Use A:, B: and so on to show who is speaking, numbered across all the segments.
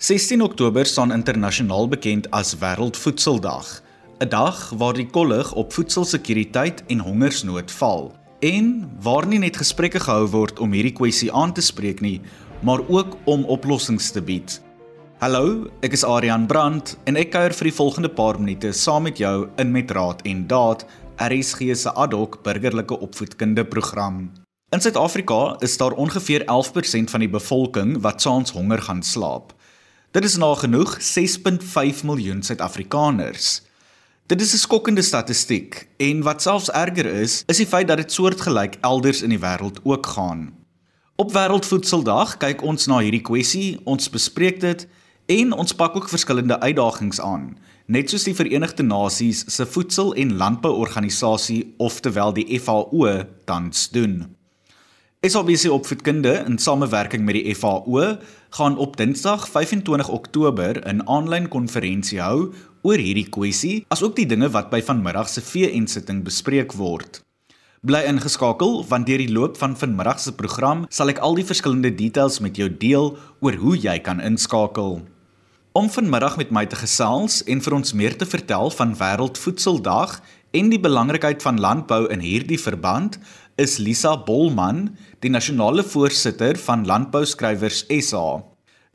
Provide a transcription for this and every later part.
A: 16 Oktober staan internasionaal bekend as Wêreldvoedseldag, 'n dag waar die kollig op voedselsekuriteit en hongersnood val en waar nie net gesprekke gehou word om hierdie kwessie aan te spreek nie, maar ook om oplossings te bied. Hallo, ek is Adrian Brandt en ek kuier vir die volgende paar minute saam met jou in met Raad en Daad, RSG se ad hoc burgerlike opvoedkunde program. In Suid-Afrika is daar ongeveer 11% van die bevolking wat saans honger gaan slaap. Dit is nagenoeg 6.5 miljoen Suid-Afrikaners. Dit is 'n skokkende statistiek en wat selfs erger is, is die feit dat dit soortgelyk elders in die wêreld ook gaan. Op Wêreldvoedseldag kyk ons na hierdie kwessie, ons bespreek dit en ons pak ook verskillende uitdagings aan, net soos die Verenigde Nasies se Voedsel- en Landbouorganisasie, oftewel die FAO, tans doen. SABC Opvoedkunde in samewerking met die FAO gaan op Dinsdag 25 Oktober 'n aanlyn konferensie hou oor hierdie kwessie, asook die dinge wat by vanmiddag se VN-sitting bespreek word. Bly ingeskakel want deur die loop van vanmiddag se program sal ek al die verskillende details met jou deel oor hoe jy kan inskakel. Om vanmiddag met my te gesels en vir ons meer te vertel van Wêreldvoedseldag en die belangrikheid van landbou in hierdie verband, is Lisa Bolman, die nasionale voorsitter van Landbouskrywers SA.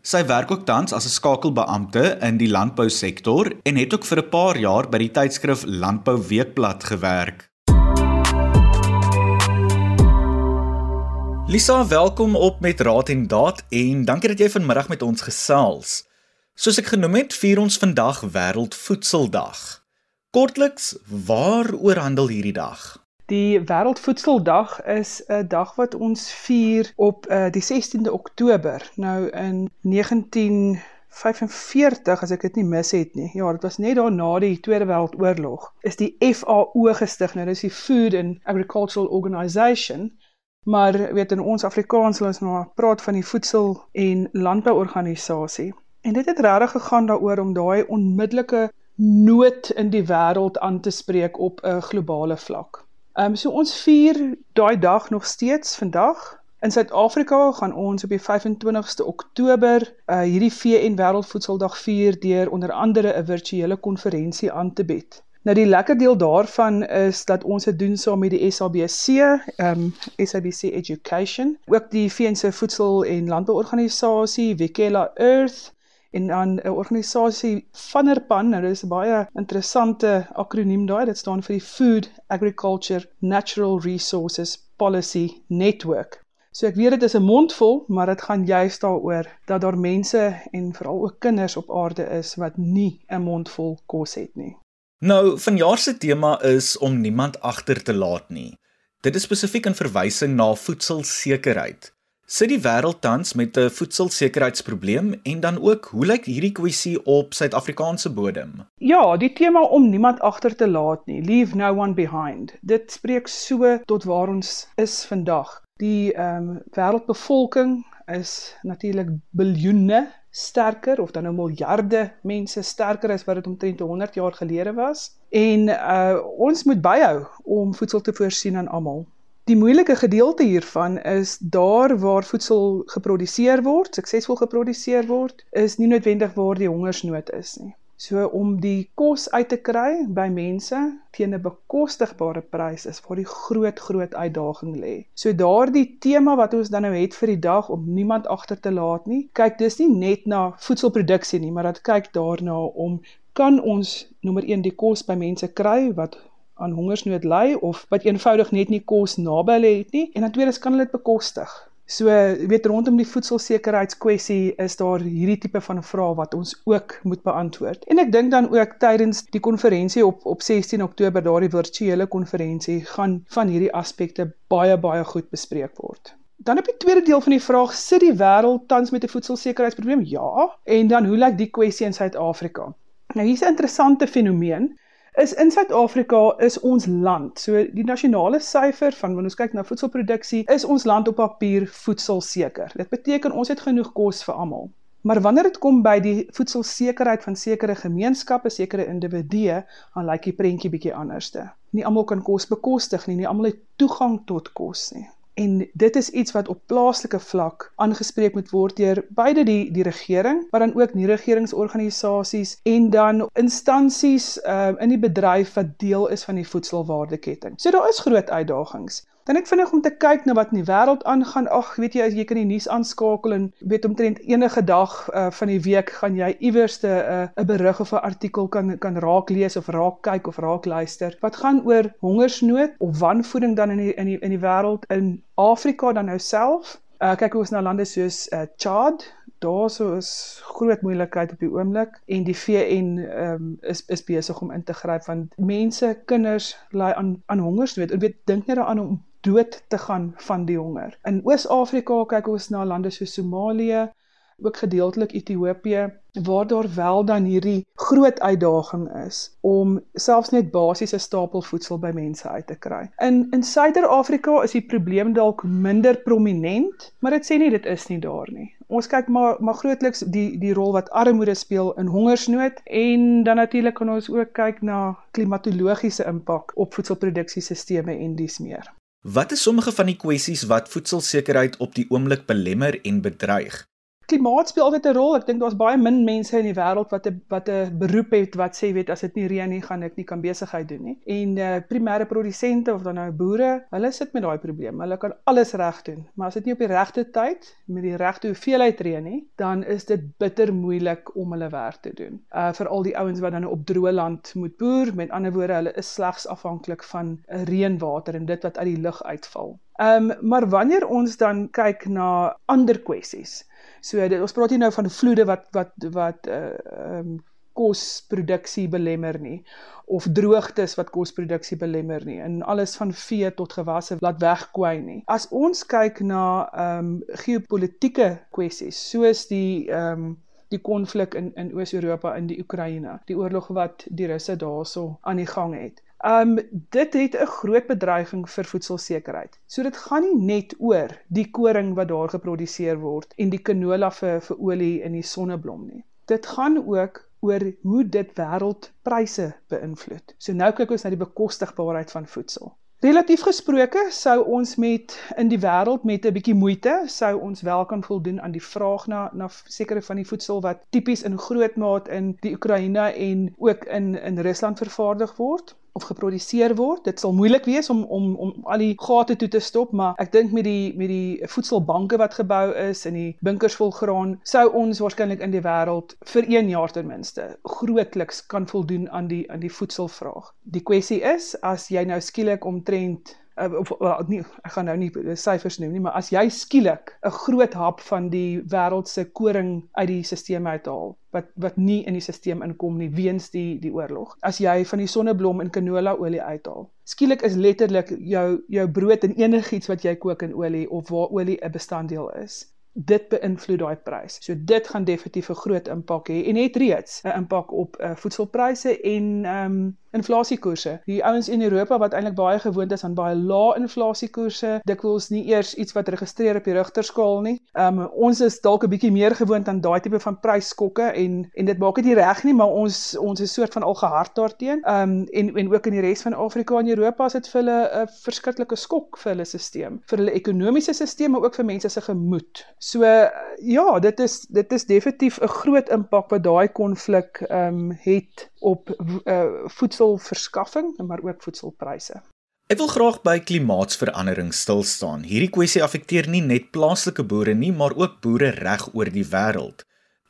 A: Sy werk ook tans as 'n skakelbeampte in die landbousektor en het ook vir 'n paar jaar by die tydskrif Landbou Weekblad gewerk. Lisa, welkom op met Raad en Daad en dankie dat jy vanmiddag met ons gesels. Soos ek genoem het, vier ons vandag Wêreldvoedseldag. Kortliks, waaroor handel hierdie dag?
B: Die Wêreldvoedseldag is 'n dag wat ons vier op uh, die 16de Oktober. Nou in 1945 as ek dit nie mis het nie. Ja, dit was net daarna die Tweede Wêreldoorlog. Is die FAO gestig. Nou dis die Food and Agricultural Organisation. Maar weet in ons Afrikaans hulle is nou praat van die Voedsel en Landbouorganisasie. En dit het regtig gegaan daaroor om daai onmiddellike nood in die wêreld aan te spreek op 'n globale vlak. Ehm um, so ons vier daai dag nog steeds vandag. In Suid-Afrika gaan ons op die 25ste Oktober uh hierdie VN Wêreldvoedseldag vier deur onder andere 'n virtuele konferensie aan te bied. Nou die lekker deel daarvan is dat ons dit doen saam met die SABC, ehm um, SABC Education, ook die VN se voedsel- en landbouorganisasie, Wekela Earth en dan 'n organisasie Vannerpan, nou dis 'n baie interessante akroniem daai, dit staan vir die Food Agriculture Natural Resources Policy Network. So ek weet dit is 'n mondvol, maar dit gaan juist daaroor dat daar mense en veral ook kinders op aarde is wat nie 'n mondvol kos het nie.
A: Nou, vanjaar se tema is om niemand agter te laat nie. Dit is spesifiek in verwysing na voedselsekerheid. Sit die wêreld tans met 'n voedselsekerheidsprobleem en dan ook hoe lyk hierdie kwessie op Suid-Afrikaanse bodem?
B: Ja, die tema om niemand agter te laat nie, leave no one behind. Dit spreek so tot waar ons is vandag. Die ehm um, wêreldbevolking is natuurlik biljoene sterker of dan nou miljarde mense sterker as wat dit omtrent 100 jaar gelede was. En uh ons moet byhou om voedsel te voorsien aan almal. Die moeilike gedeelte hiervan is daar waar voedsel geproduseer word, suksesvol geproduseer word, is nie noodwendig waar die hongersnood is nie. So om die kos uit te kry by mense teen 'n bekostigbare prys is waar die groot groot uitdaging lê. So daardie tema wat ons dan nou het vir die dag om niemand agter te laat nie, kyk dis nie net na voedselproduksie nie, maar dit kyk daarna om kan ons nommer 1 die kos by mense kry wat aan hongersnood ly of wat eenvoudig net nie kos naby hulle het nie en dan tweedens kan hulle dit bekostig. So weet rondom die voedselsekerheidskwessie is daar hierdie tipe van vrae wat ons ook moet beantwoord. En ek dink dan ook tydens die konferensie op op 16 Oktober daardie virtuele konferensie gaan van hierdie aspekte baie baie goed bespreek word. Dan op die tweede deel van die vraag sit die wêreld tans met 'n voedselsekerheidsprobleem? Ja. En dan hoe lyk die kwessie in Suid-Afrika? Nou hier's 'n interessante fenomeen is in Suid-Afrika is ons land. So die nasionale syfer van wanneer ons kyk na voedselproduksie, is ons land op papier voedselseker. Dit beteken ons het genoeg kos vir almal. Maar wanneer dit kom by die voedselsekerheid van sekere gemeenskappe, sekere individue, dan lyk die prentjie bietjie anderste. Nie almal kan kos bekostig nie, nie almal het toegang tot kos nie. En dit is iets wat op plaaslike vlak aangespreek moet word deur beide die die regering, maar dan ook nie regeringsorganisasies en dan instansies uh, in die bedryf wat deel is van die voedselwaardeketting. So daar is groot uitdagings. Dan ek vinnig om te kyk na wat in die wêreld aangaan. Ag, weet jy, jy kan die nuus aanskakel en weet omtrent enige dag uh, van die week gaan jy iewerste 'n uh, 'n berig of 'n artikel kan kan raak lees of raak kyk of raak luister. Wat gaan oor hongersnood of wanvoeding dan in die in die in die wêreld in Afrika dan nou self? Uh, kyk hoe ons na lande soos uh, Chad daarso is groot moeilikheid op die oomblik en die VN um, is is besig om in te gryp want mense kinders ly aan aan hongersnood en weet dink net daaraan om dood te gaan van die honger. In Oos-Afrika kyk ons na lande soos Somalië, ook gedeeltelik Ethiopië waar daar wel dan hierdie groot uitdaging is om selfs net basiese stapel voedsel by mense uit te kry. In in Suider-Afrika is die probleem dalk minder prominent, maar dit sê nie dit is nie daar nie. Ons kyk maar maar grootliks die die rol wat armoede speel in hongersnood en dan natuurlik kan ons ook kyk na klimatologiese impak op voedselproduksiesisteme en dies meer.
A: Wat is sommige van die kwessies wat voedselsekerheid op die oomblik belemmer en bedreig?
B: Klimaat speel altyd 'n rol. Ek dink daar's baie min mense in die wêreld wat 'n wat 'n beroep het wat sê weet as dit nie reën nie, gaan ek nie kan besigheid doen nie. En uh primêre produsente of dan nou boere, hulle sit met daai probleem. Hulle kan alles reg doen, maar as dit nie op die regte tyd met die regte hoeveelheid reën nie, dan is dit bitter moeilik om hulle werk te doen. Uh vir al die ouens wat dan op droë land moet boer, met ander woorde, hulle is slegs afhanklik van reënwater en dit wat uit die lug uitval. Ehm um, maar wanneer ons dan kyk na ander kwessies So dit ons praat hier nou van vloede wat wat wat uh um, kosproduksie belemmer nie of droogtes wat kosproduksie belemmer nie en alles van vee tot gewasse laat wegkwyn nie. As ons kyk na ehm um, geopolitiese kwessies soos die ehm um, die konflik in in Oos-Europa in die Oekraïne, die oorlog wat die Russe daarso aan die gang het. Um dit het 'n groot bedreiging vir voedselsekerheid. So dit gaan nie net oor die koring wat daar geproduseer word en die canola vir vir olie in die sonneblom nie. Dit gaan ook oor hoe dit wêreldpryse beïnvloed. So nou kyk ons na die bekostigbaarheid van voedsel. Relatief gesproke sou ons met in die wêreld met 'n bietjie moeite sou ons wel kan voldoen aan die vraag na na sekere van die voedsel wat tipies in groot maat in die Oekraïne en ook in in Rusland vervaardig word of geproduseer word. Dit sal moeilik wees om om om al die gate toe te stop, maar ek dink met die met die voedselbanke wat gebou is en die bunkers vol graan, sou ons waarskynlik in die wêreld vir 1 jaar ten minste grootliks kan voldoen aan die aan die voedselvraag. Die kwessie is as jy nou skielik omtrent uh, of well, nie ek gaan nou nie syfers noem nie, maar as jy skielik 'n groot hap van die wêreld se koring uit die stelsel uithaal wat wat nie in die stelsel inkom nie weens die die oorlog. As jy van die sonneblom en canola olie uithaal. Skielik is letterlik jou jou brood en enigiets wat jy kook in olie of waar olie 'n bestanddeel is dit beïnvloed daai prys. So dit gaan definitief 'n groot impak hê en het reeds 'n impak op uh, voedselpryse en ehm um, inflasiekoerse. Die ouens in Europa wat eintlik baie gewoond is aan baie lae inflasiekoerse, dikwels nie eers iets wat registreer op die Richterskaal nie. Um ons is dalk 'n bietjie meer gewoond aan daai tipe van prysskokke en en dit maak dit nie reg nie, maar ons ons is soort van al gehard daarteen. Um en en ook in die res van Afrika en Europa is dit vir hulle 'n verskriklike skok vir hulle stelsel, vir hulle ekonomiese stelsel, maar ook vir mense se gemoed. So ja, dit is dit is definitief 'n groot impak wat daai konflik um het op uh, voedselverskaffing maar ook voedselpryse.
A: Ek wil graag by klimaatsverandering stil staan. Hierdie kwessie affekteer nie net plaaslike boere nie, maar ook boere reg oor die wêreld.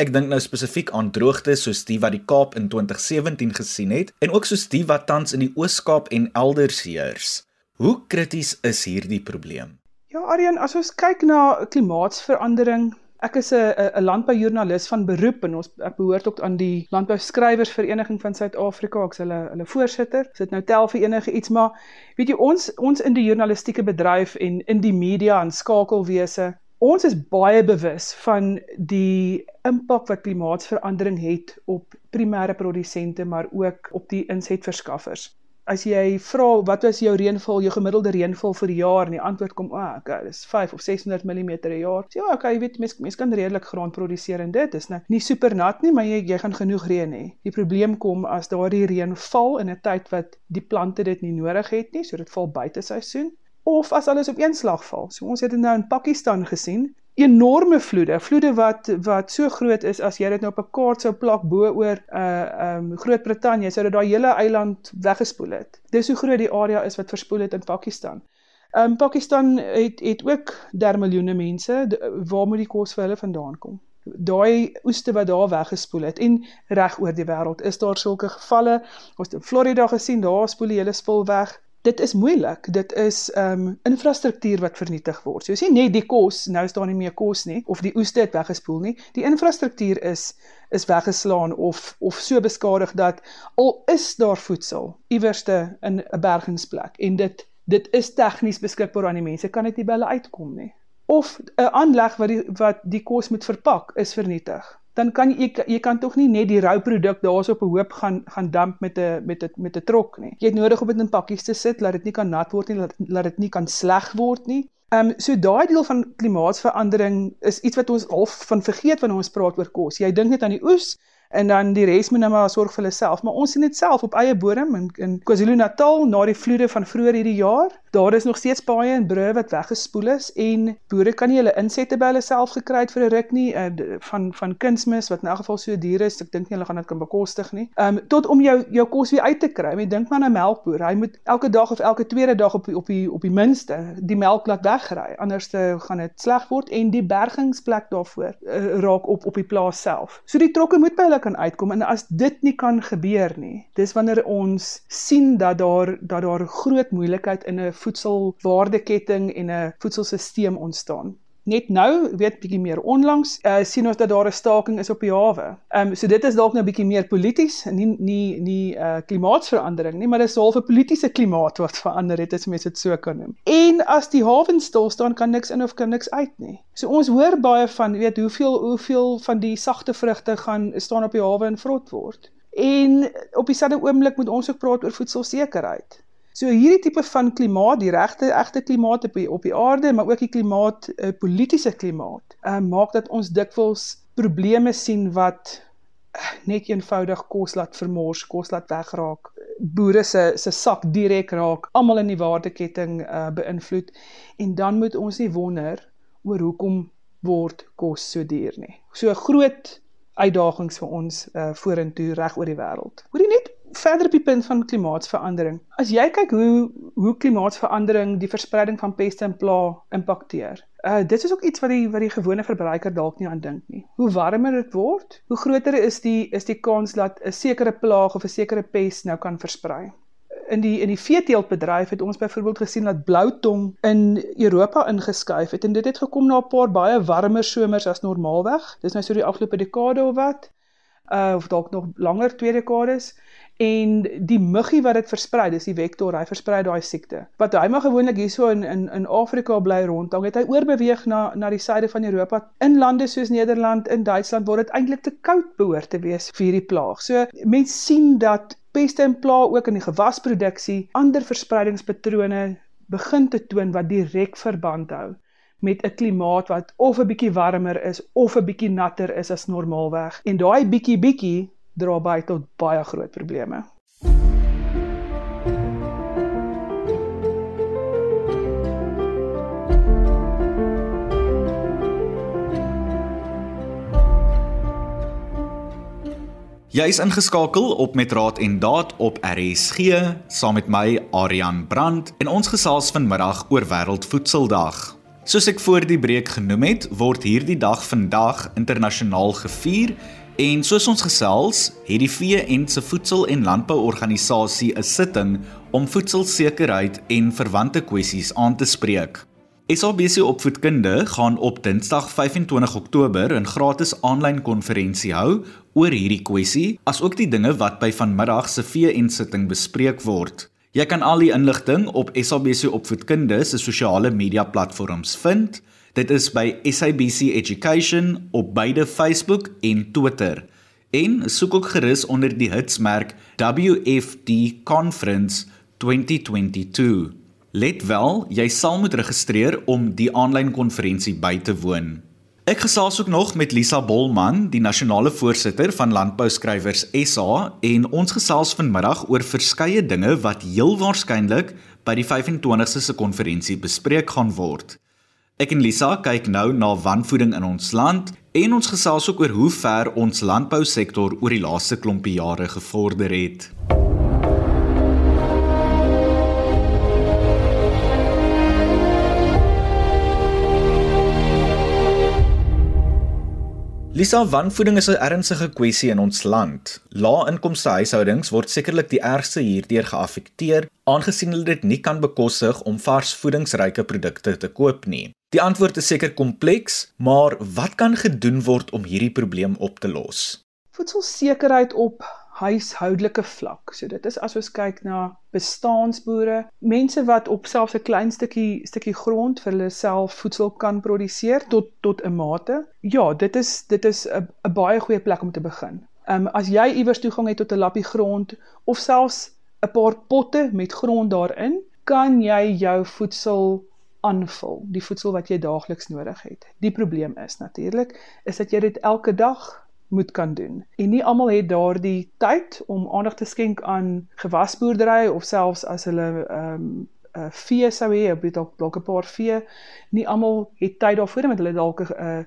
A: Ek dink nou spesifiek aan droogtes soos die wat die Kaap in 2017 gesien het en ook soos die wat tans in die Oos-Kaap en elders heers. Hoe krities is hierdie probleem?
B: Ja, Aryan, as ons kyk na klimaatsverandering, Ek is 'n 'n landboujoernalis van beroep en ons ek behoort ook aan die Landbouskrywersvereniging van Suid-Afrika. Ek's hulle hulle voorsitter. Dit nou tel vir enige iets, maar weet jy ons ons in die journalistieke bedryf en in die media en skakelwese, ons is baie bewus van die impak wat klimaatsverandering het op primêre produsente maar ook op die insetverskaffers as jy vra wat was jou reënval, jou gemiddelde reënval vir die jaar en die antwoord kom, "Ag, oh, okay, dis 5 of 600 mm per jaar." Sê, "Ja, okay, jy weet mens mens kan redelik graan produseer en dit is nou nie super nat nie, maar jy jy gaan genoeg reën hê." Die probleem kom as daardie reën val in 'n tyd wat die plante dit nie nodig het nie, so dit val buite seisoen. of as alles op een slag val. So ons het dit nou in Pakistan gesien, enorme vloede, vloede wat wat so groot is as jy dit nou op 'n kaart sou plak bo oor 'n uh, um Groot-Brittanje, sou dit daai hele eiland weggespoel het. Dis hoe groot die area is wat verspoel het in Pakistan. Um Pakistan het het ook 3 miljoene mense, waar moet die kos vir hulle vandaan kom? Daai oeste wat daar weggespoel het en reg oor die wêreld is daar sulke gevalle. Ons het in Florida gesien, daar spoel die hele spul weg dit is moeilik. Dit is ehm um, infrastruktuur wat vernietig word. So jy net die kos, nou is daar nie meer kos nie of die oeste het weggespoel nie. Die infrastruktuur is is weggeslaan of of so beskadig dat al is daar voedsel iewerste in 'n bergingsplek en dit dit is tegnies beskikbaar aan die mense, kan dit nie by hulle uitkom nie. Of 'n aanleg wat die wat die kos moet verpak is vernietig dan kan jy jy kan tog nie net die rou produk daarso op 'n hoop gaan gaan damp met 'n met 'n met 'n trok nie. Jy het nodig om dit in pakkies te sit, laat dit nie kan nat word nie, laat laat dit nie kan sleg word nie. Ehm um, so daai deel van klimaatsverandering is iets wat ons half van vergeet wanneer ons praat oor kos. Jy dink net aan die oes, en dan die res moet nou maar sorg vir hulle self. Maar ons sien dit self op eie bodem in in KwaZulu-Natal na die vloede van vroeër hierdie jaar. Daar is nog steeds paaie en brûe wat weggespoel is en boere kan nie hulle insette by hulle self gekry het vir 'n ruk nie uh, van van kunsmis wat in elk geval so duur is. Ek dink nie hulle gaan dit kan bekostig nie. Ehm um, tot om jou jou kos weer uit te kry. Jy dink maar aan 'n melkboer. Hy moet elke dag of elke tweede dag op die, op die op die minste die melk laat wegry. Anders gaan dit sleg word en die bergingsplek daarvoor uh, raak op op die plaas self. So die trokke moet by hulle kan uitkom en as dit nie kan gebeur nie, dis wanneer ons sien dat daar dat daar groot moeilikheid in 'n voedselwaardeketting en 'n voedselstelsel ontstaan. Net nou, weet bietjie meer onlangs, uh, sien ons dat daar 'n staking is op die hawe. Ehm um, so dit is dalk nou bietjie meer polities, nie nie nie uh klimaatsverandering nie, maar dis half 'n politieke klimaat wat verander het as mense dit so kan noem. En as die hawe stil staan, kan niks in of kan niks uit nie. So ons hoor baie van, weet hoeveel hoeveel van die sagte vrugte gaan staan op die hawe en vrot word. En op dieselfde oomblik moet ons ook praat oor voedselsekerheid. So hierdie tipe van klimaat, die regte egte klimaat op die, op die aarde, maar ook die klimaat, 'n uh, eh, politieke klimaat, uh, maak dat ons dikwels probleme sien wat uh, net eenvoudig kos laat vermors, kos laat wegraak, boere se se sak direk raak, almal in die waardeketting uh, beïnvloed en dan moet ons nie wonder oor hoekom word kos so duur nie. So groot uitdagings vir ons uh, vorentoe reg oor die wêreld. Hoorie net verder op die punt van klimaatsverandering. As jy kyk hoe hoe klimaatsverandering die verspreiding van peste en pla impakteer. Uh dit is ook iets wat die wat die gewone verbruiker dalk nie aan dink nie. Hoe warmer dit word, hoe groter is die is die kans dat 'n sekere plaag of 'n sekere pes nou kan versprei. In die in die veeteeltbedryf het ons byvoorbeeld gesien dat bloutong in Europa ingeskuif het en dit het gekom na 'n paar baie warmer somers as normaalweg. Dis nou so die afgelope dekade of wat. Uh of dalk nog langer twee dekades en die muggie wat dit versprei, dis die vektor, hy versprei daai siekte. Wat hy maar gewoonlik hierso in in in Afrika bly rond, dan het hy oorbeweeg na na die suide van Europa. In lande soos Nederland, in Duitsland word dit eintlik te koud behoort te wees vir hierdie plaag. So mense sien dat peste en plaag ook in die gewasproduksie ander verspreidingspatrone begin te toon wat direk verband hou met 'n klimaat wat of 'n bietjie warmer is of 'n bietjie natter is as normaalweg. En daai bietjie bietjie dra by tot baie groot probleme.
A: Jy is ingeskakel op met Raad en Daad op RSG saam met my Aryan Brandt en ons gesels vanmiddag oor Wêreldvoedseldag. Soos ek voor die breek genoem het, word hierdie dag vandag internasionaal gevier En soos ons gesels, het die VN se Voedsel- en Landbouorganisasie 'n sitting om voedselsekerheid en verwante kwessies aan te spreek. SABC Opvoedkunde gaan op Dinsdag 25 Oktober 'n gratis aanlyn konferensie hou oor hierdie kwessie, asook die dinge wat by vanmiddag se VN-sitting bespreek word. Jy kan al die inligting op SABC Opvoedkunde se sosiale media platforms vind. Dit is by SABC Education op beide Facebook en Twitter. En soek ook gerus onder die hitsmerk WFD Conference 2022. Let wel, jy sal moet registreer om die aanlyn konferensie by te woon. Ek gesels ook nog met Lisa Bolman, die nasionale voorsitter van Landbouskrywers SA, en ons gesels vanmiddag oor verskeie dinge wat heel waarskynlik by die 25ste se konferensie bespreek gaan word. Ek en Lisa kyk nou na wanvoeding in ons land en ons gesels ook oor hoe ver ons landbousektor oor die laaste klompie jare gevorder het. Lisa, wanvoeding is 'n ernstige kwessie in ons land. Lae-inkomste huishoudings word sekerlik die ergste hierdeur geaffekteer, aangesien hulle dit nie kan bekostig om vars voedingsryke produkte te koop nie. Die antwoord is seker kompleks, maar wat kan gedoen word om hierdie probleem op te los?
B: Voedselsekerheid op huishoudelike vlak. So dit is as ons kyk na bestaansboere, mense wat op selfs 'n klein stukkie stukkie grond vir hulle self voedsel kan produseer tot tot 'n mate. Ja, dit is dit is 'n baie goeie plek om te begin. Ehm um, as jy iewers toegang het tot 'n lappie grond of selfs 'n paar potte met grond daarin, kan jy jou voedsel aanvul, die voedsel wat jy daagliks nodig het. Die probleem is natuurlik is dat jy dit elke dag moet kan doen. En nie almal het daardie tyd om aandag te skenk aan gewasboerdery of selfs as hulle ehm um, 'n uh, vee sou hê, of dalk dalk 'n paar vee. Nie almal het tyd daarvoor met hulle dalk 'n uh,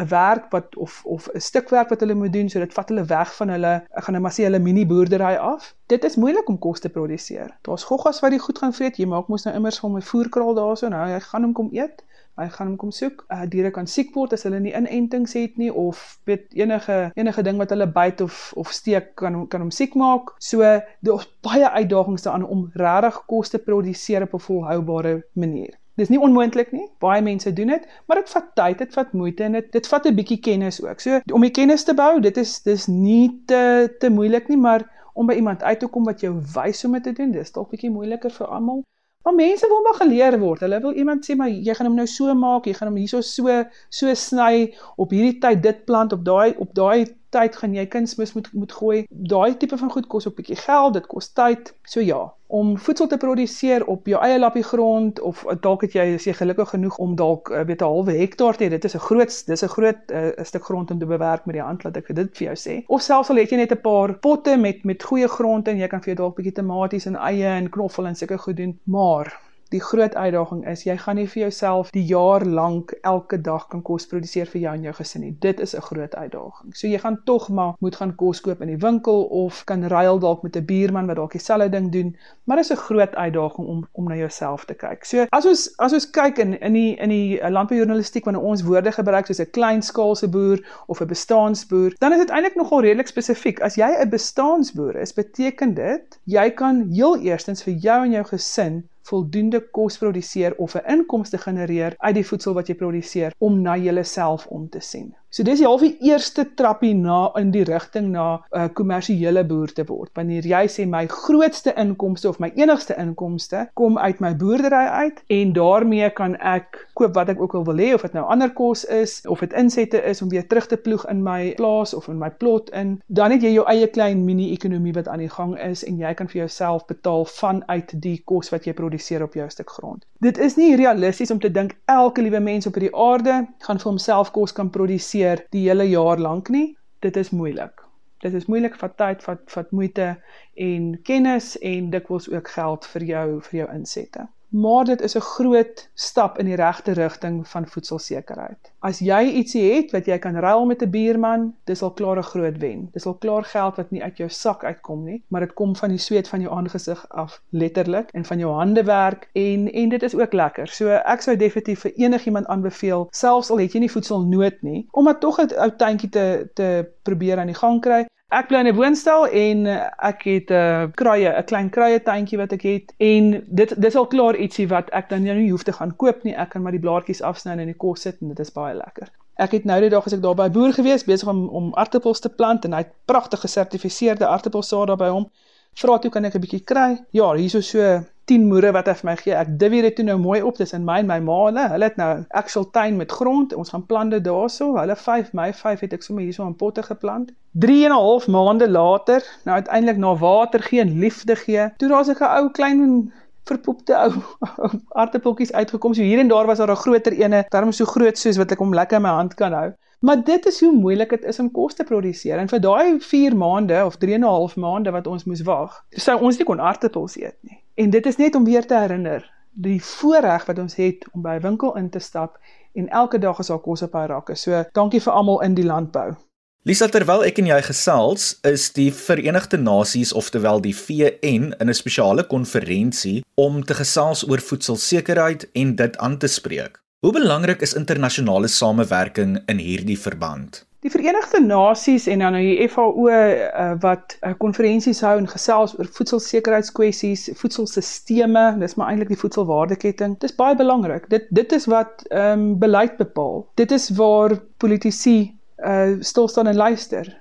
B: 'n werk wat of of 'n stuk werk wat hulle moet doen, so dit vat hulle weg van hulle ek gaan net maar sê hulle mini boerdery af. Dit is moeilik om kos te produseer. Daar's goggas wat die goed gaan vreet. Jy maak mos nou immers van my voerkraal daarso, nou hy gaan hom kom eet hy gaan hom kom soek. Uh, diere kan siek word as hulle nie inentings het nie of weet enige enige ding wat hulle byt of of steek kan kan hom siek maak. So daar's baie uitdagings daaraan om regtig kos te produseer op 'n volhoubare manier. Dis nie onmoontlik nie. Baie mense doen dit, maar dit vat tyd, dit vat moeite en dit dit vat 'n bietjie kennis ook. So om die kennis te bou, dit is dis nie te te moeilik nie, maar om by iemand uit te kom wat jou wys hoe om dit te doen, dis dalk bietjie moeiliker vir almal. Maar mense wil maar geleer word. Hulle wil iemand sê maar jy gaan hom nou so maak, jy gaan hom hierso so so sny op hierdie tyd dit plant op daai op daai tyd gaan jy kunsmis moet moet gooi. Daai tipe van goed kos 'n bietjie geld, dit kos tyd. So ja, om voedsel te produseer op jou eie lappie grond of dalk het jy as jy gelukkig genoeg om dalk uh, weet 'n halwe hektaar te hê. Dit is 'n groot dis 'n groot uh, stuk grond om te bewerk met die hand laat ek dit vir jou sê. Of selfs al het jy net 'n paar potte met met goeie grond en jy kan vir jou dalk bietjie tomaties en eie en knoffel en sulke goed doen. Maar Die groot uitdaging is jy gaan nie vir jouself die jaar lank elke dag kan kos produseer vir jou en jou gesin nie. Dit is 'n groot uitdaging. So jy gaan tog maar moet gaan kos koop in die winkel of kan ruil dalk met 'n buurman wat dalk dieselfde ding doen, maar dit is 'n groot uitdaging om om na jouself te kyk. So as ons as ons kyk in in die in die landboujournalistiek wanneer ons woorde gebruik soos 'n kleinskaalse boer of 'n bestaansboer, dan is dit eintlik nogal redelik spesifiek. As jy 'n bestaansboer is, beteken dit jy kan heel eerstens vir jou en jou gesin voldoende kos produseer of 'n inkomste genereer uit die voedsel wat jy produseer om na jouself om te sien. So dis die half die eerste trappie na in die rigting na 'n uh, kommersiële boer te word. Wanneer jy sê my grootste inkomste of my enigste inkomste kom uit my boerdery uit en daarmee kan ek koop wat ek ook al wil hê of dit nou ander kos is of dit insette is om weer terug te ploeg in my plaas of in my plot in, dan het jy jou eie klein mini-ekonomie wat aan die gang is en jy kan vir jouself betaal vanuit die kos wat jy produseer op jou stuk grond. Dit is nie realisties om te dink elke liewe mens op hierdie aarde gaan vir homself kos kan produseer produseer die hele jaar lank nie. Dit is moeilik. Dit is moeilik vat tyd, vat vat moeite en kennis en dikwels ook geld vir jou vir jou insette maar dit is 'n groot stap in die regte rigting van voedselsekerheid. As jy ietsie het wat jy kan ruil met 'n buurman, dis al klaar 'n groot wen. Dis al klaar geld wat nie uit jou sak uitkom nie, maar dit kom van die sweet van jou aangesig af, letterlik, en van jou hande werk en en dit is ook lekker. So ek sou definitief vir enigiemand aanbeveel, selfs al het jy nie voedselnood nie, om maar tog 'n ou tuintjie te te probeer aan die gang kry. Ek bly in 'n woonstel en eh, ek het 'n uh, kruie, 'n klein kruie tuintjie wat ek het en dit dis al klaar ietsie wat ek dan nou nie hoef te gaan koop nie. Ek kan maar die blaartjies afsny en in die kos sit en dit is baie lekker. Ek het nou die dag as ek daar by boer gewees besig om om aartappels te plant en hy het pragtige gesertifiseerde aartappelsaad daar by hom. Vra toe kan ek 'n bietjie kry? Ja, hier is so 10 moere wat hy vir my gee. Ek divvy dit toe nou mooi op. Dis in my en my ma hulle. Hulle het nou actual tuin met grond. Ons gaan plant dit daarso. Hulle 5, my 5 het ek sommer hierso in potte geplant. 3 en 'n half maande later, nou uiteindelik na water gee en liefde gee. Toe daar's 'n ou klein verpoepte ou aartappeltjies uitgekom. So hier en daar was daar 'n groter ene, darm so groot soos wat ek hom lekker in my hand kan hou. Maar dit is hoe moeilik dit is om kos te produseer. En vir daai 4 maande of 3 en 'n half maande wat ons moes wag, sou ons nie kon aartappels eet nie. En dit is net om weer te herinner die voorreg wat ons het om by 'n winkel in te stap en elke dag is daar kos op haar rakke. So dankie vir almal in die landbou.
A: Lisa terwyl ek en jy gesels, is die Verenigde Nasies oftewel die VN in 'n spesiale konferensie om te gesels oor voedselsekerheid en dit aan te spreek. Hoe belangrik is internasionale samewerking in hierdie verband?
B: Die Verenigde Nasies en dan nou die FAO uh, wat 'n uh, konferensies hou en gesels oor voedselsekerheidskwessies, voedselstelsels, dis maar eintlik die voedselwaardeketting. Dis baie belangrik. Dit dit is wat ehm um, beleid bepaal. Dit is waar politici uh stil staan en luister.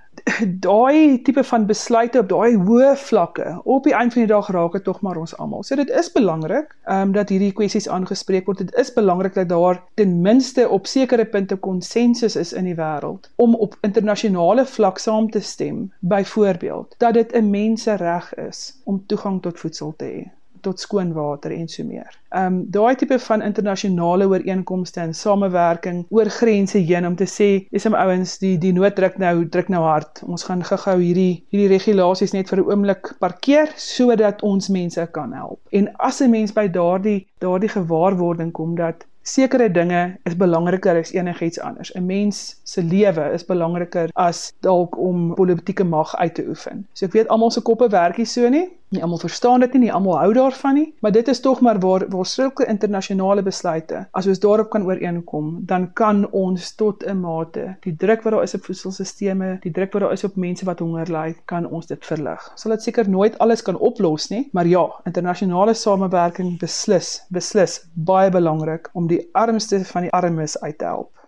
B: Daai tipe van besluite op daai hoë vlakke, op die einde van die dag raak dit tog maar ons almal. So dit is belangrik um dat hierdie kwessies aangespreek word. Dit is belangrik dat daar ten minste op sekere punte konsensus is in die wêreld om op internasionale vlak saam te stem. Byvoorbeeld dat dit 'n mensereg is om toegang tot voedsel te hê tot skoon water en so meer. Ehm um, daai tipe van internasionale ooreenkomste en samewerking oor grense heen om te sê, dis om ouens die die nood druk nou druk nou hard. Ons gaan gou-gou hierdie hierdie regulasies net vir 'n oomblik parkeer sodat ons mense kan help. En as 'n mens by daardie daardie gewaarwording kom dat sekere dinge is belangriker as enigiets anders. 'n Mens se lewe is belangriker as dalk om politieke mag uit te oefen. So ek weet almal se koppe werk nie so nie. Nie almal verstaan dit nie, nie almal hou daarvan nie, maar dit is tog maar waar waar sulke internasionale besluite, as ons daarop kan ooreenkom, dan kan ons tot 'n mate die druk wat daar is op voedselstelsels, die druk wat daar is op mense wat honger ly, kan ons dit verlig. Sal dit seker nooit alles kan oplos nie, maar ja, internasionale samewerking beslis, beslis baie belangrik om die armste van die armes uit te help.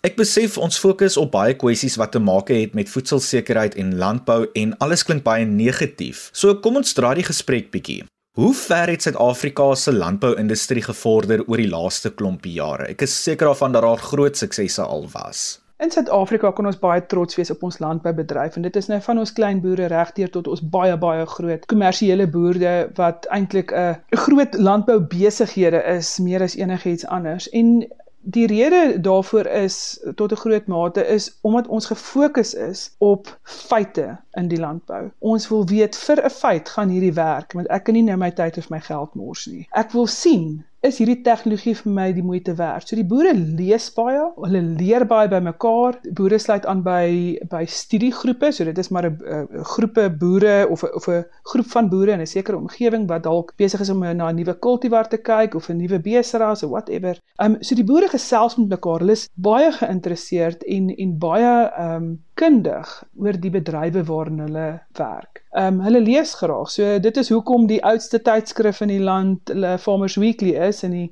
A: Ek besef ons fokus op baie kwessies wat te maak het met voedselsekerheid en landbou en alles klink baie negatief. So kom ons draai die gesprek bietjie. Hoe ver het Suid-Afrika se landbouindustrie gevorder oor die laaste klompie jare? Ek is seker daarvan dat daar groot suksesse al was.
B: In Suid-Afrika kan ons baie trots wees op ons landboubedryf en dit is nou van ons klein boere regdeur tot ons baie baie groot kommersiële boere wat eintlik 'n groot landboubesighede is meer as enigiets anders. En Die rede daarvoor is tot 'n groot mate is omdat ons gefokus is op feite in die landbou. Ons wil weet vir 'n feit gaan hierdie werk want ek kan nie nou my tyd of my geld mors nie. Ek wil sien is hierdie tegnologie vir my die moeite werd. So die boere lees baie, hulle leer baie by mekaar. Boere sluit aan by by studiegroepe, so dit is maar 'n groepe boere of 'n of 'n groep van boere in 'n sekere omgewing wat dalk besig is om na 'n nuwe kultivar te kyk of 'n nuwe beseras of whatever. Ehm um, so die boere gesels met mekaar. Hulle is baie geïnteresseerd en en baie ehm um, kundig oor die bedrywe waarin hulle werk. Ehm um, hulle lees graag. So dit is hoekom die oudste tydskrif in die land, hulle Farmers Weekly is en die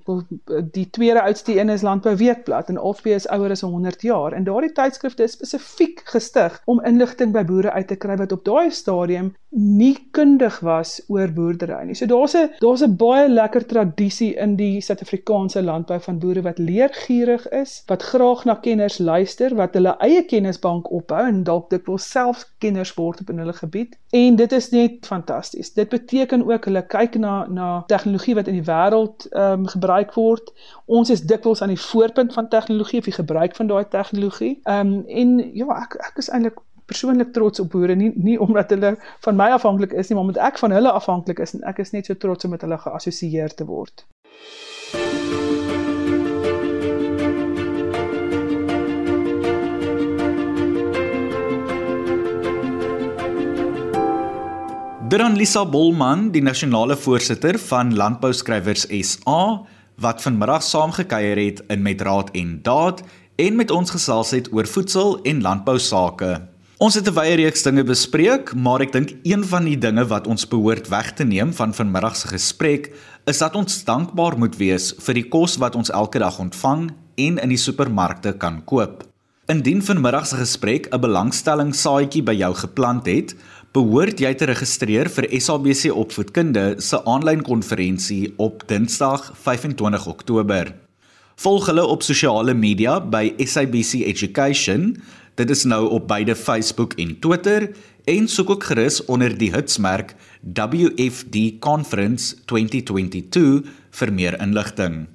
B: die tweede oudste een is Landbou Weekblad en albei is ouer as 100 jaar. En daardie tydskrifte is spesifiek gestig om inligting by boere uit te kry wat op daai stadium nie kundig was oor boerdery nie. So daar's 'n daar's 'n baie lekker tradisie in die Suid-Afrikaanse landbou van boere wat leergierig is, wat graag na kenners luister, wat hulle eie kennisbank ophou en dalk dikwels self kenners word op in hulle gebied. En dit is net fantasties. Dit beteken ook hulle kyk na na tegnologie wat in die wêreld ehm um, gebruik word. Ons is dikwels aan die voorpunt van tegnologie of die gebruik van daai tegnologie. Ehm um, en ja, ek ek is eintlik persoonlik trots op boere nie nie omdat hulle van my afhanklik is nie maar omdat ek van hulle afhanklik is en ek is net so trots om met hulle geassosieer te word.
A: Dan Lisa Bolman, die nasionale voorsitter van Landbouskrywers SA, wat vanmiddag saamgekuier het in met Raad en Daad en met ons gesels het oor voedsel en landbou sake. Ons het 'n wye reeks dinge bespreek, maar ek dink een van die dinge wat ons behoort weg te neem van vanmiddag se gesprek is dat ons dankbaar moet wees vir die kos wat ons elke dag ontvang en in die supermarkte kan koop. Indien vanmiddag se gesprek 'n belangstelling saadjie by jou geplant het, behoort jy te registreer vir SABC Opvoedkunde se aanlyn konferensie op Dinsdag 25 Oktober. Volg hulle op sosiale media by SABC Education Dit is nou op beide Facebook en Twitter en soek ook gerus onder die hitsmerk WFD Conference 2022 vir meer inligting.